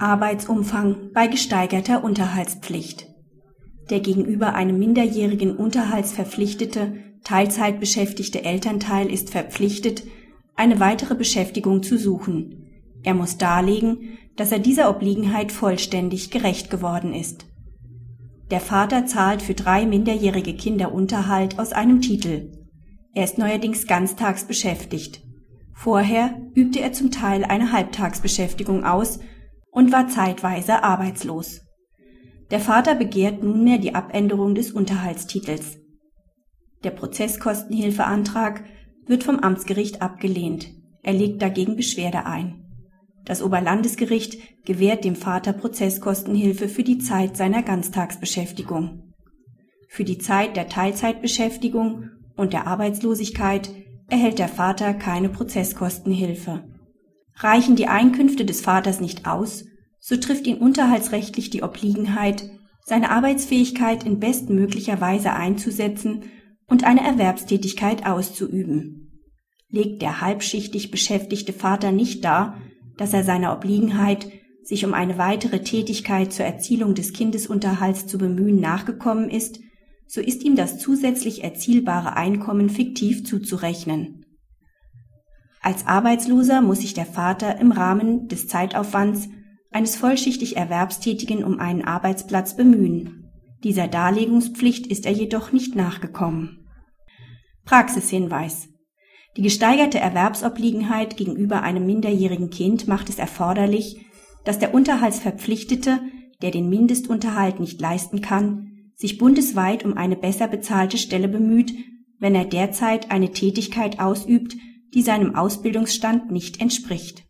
Arbeitsumfang bei gesteigerter Unterhaltspflicht. Der gegenüber einem minderjährigen unterhaltsverpflichtete, Teilzeitbeschäftigte Elternteil ist verpflichtet, eine weitere Beschäftigung zu suchen. Er muss darlegen, dass er dieser Obliegenheit vollständig gerecht geworden ist. Der Vater zahlt für drei minderjährige Kinder Unterhalt aus einem Titel. Er ist neuerdings ganztags beschäftigt. Vorher übte er zum Teil eine Halbtagsbeschäftigung aus und war zeitweise arbeitslos. Der Vater begehrt nunmehr die Abänderung des Unterhaltstitels. Der Prozesskostenhilfeantrag wird vom Amtsgericht abgelehnt. Er legt dagegen Beschwerde ein. Das Oberlandesgericht gewährt dem Vater Prozesskostenhilfe für die Zeit seiner Ganztagsbeschäftigung. Für die Zeit der Teilzeitbeschäftigung und der Arbeitslosigkeit erhält der Vater keine Prozesskostenhilfe. Reichen die Einkünfte des Vaters nicht aus, so trifft ihn unterhaltsrechtlich die Obliegenheit, seine Arbeitsfähigkeit in bestmöglicher Weise einzusetzen und eine Erwerbstätigkeit auszuüben. Legt der halbschichtig beschäftigte Vater nicht dar, dass er seiner Obliegenheit, sich um eine weitere Tätigkeit zur Erzielung des Kindesunterhalts zu bemühen, nachgekommen ist, so ist ihm das zusätzlich erzielbare Einkommen fiktiv zuzurechnen. Als Arbeitsloser muss sich der Vater im Rahmen des Zeitaufwands eines vollschichtig Erwerbstätigen um einen Arbeitsplatz bemühen. Dieser Darlegungspflicht ist er jedoch nicht nachgekommen. Praxishinweis die gesteigerte Erwerbsobliegenheit gegenüber einem minderjährigen Kind macht es erforderlich, dass der Unterhaltsverpflichtete, der den Mindestunterhalt nicht leisten kann, sich bundesweit um eine besser bezahlte Stelle bemüht, wenn er derzeit eine Tätigkeit ausübt, die seinem Ausbildungsstand nicht entspricht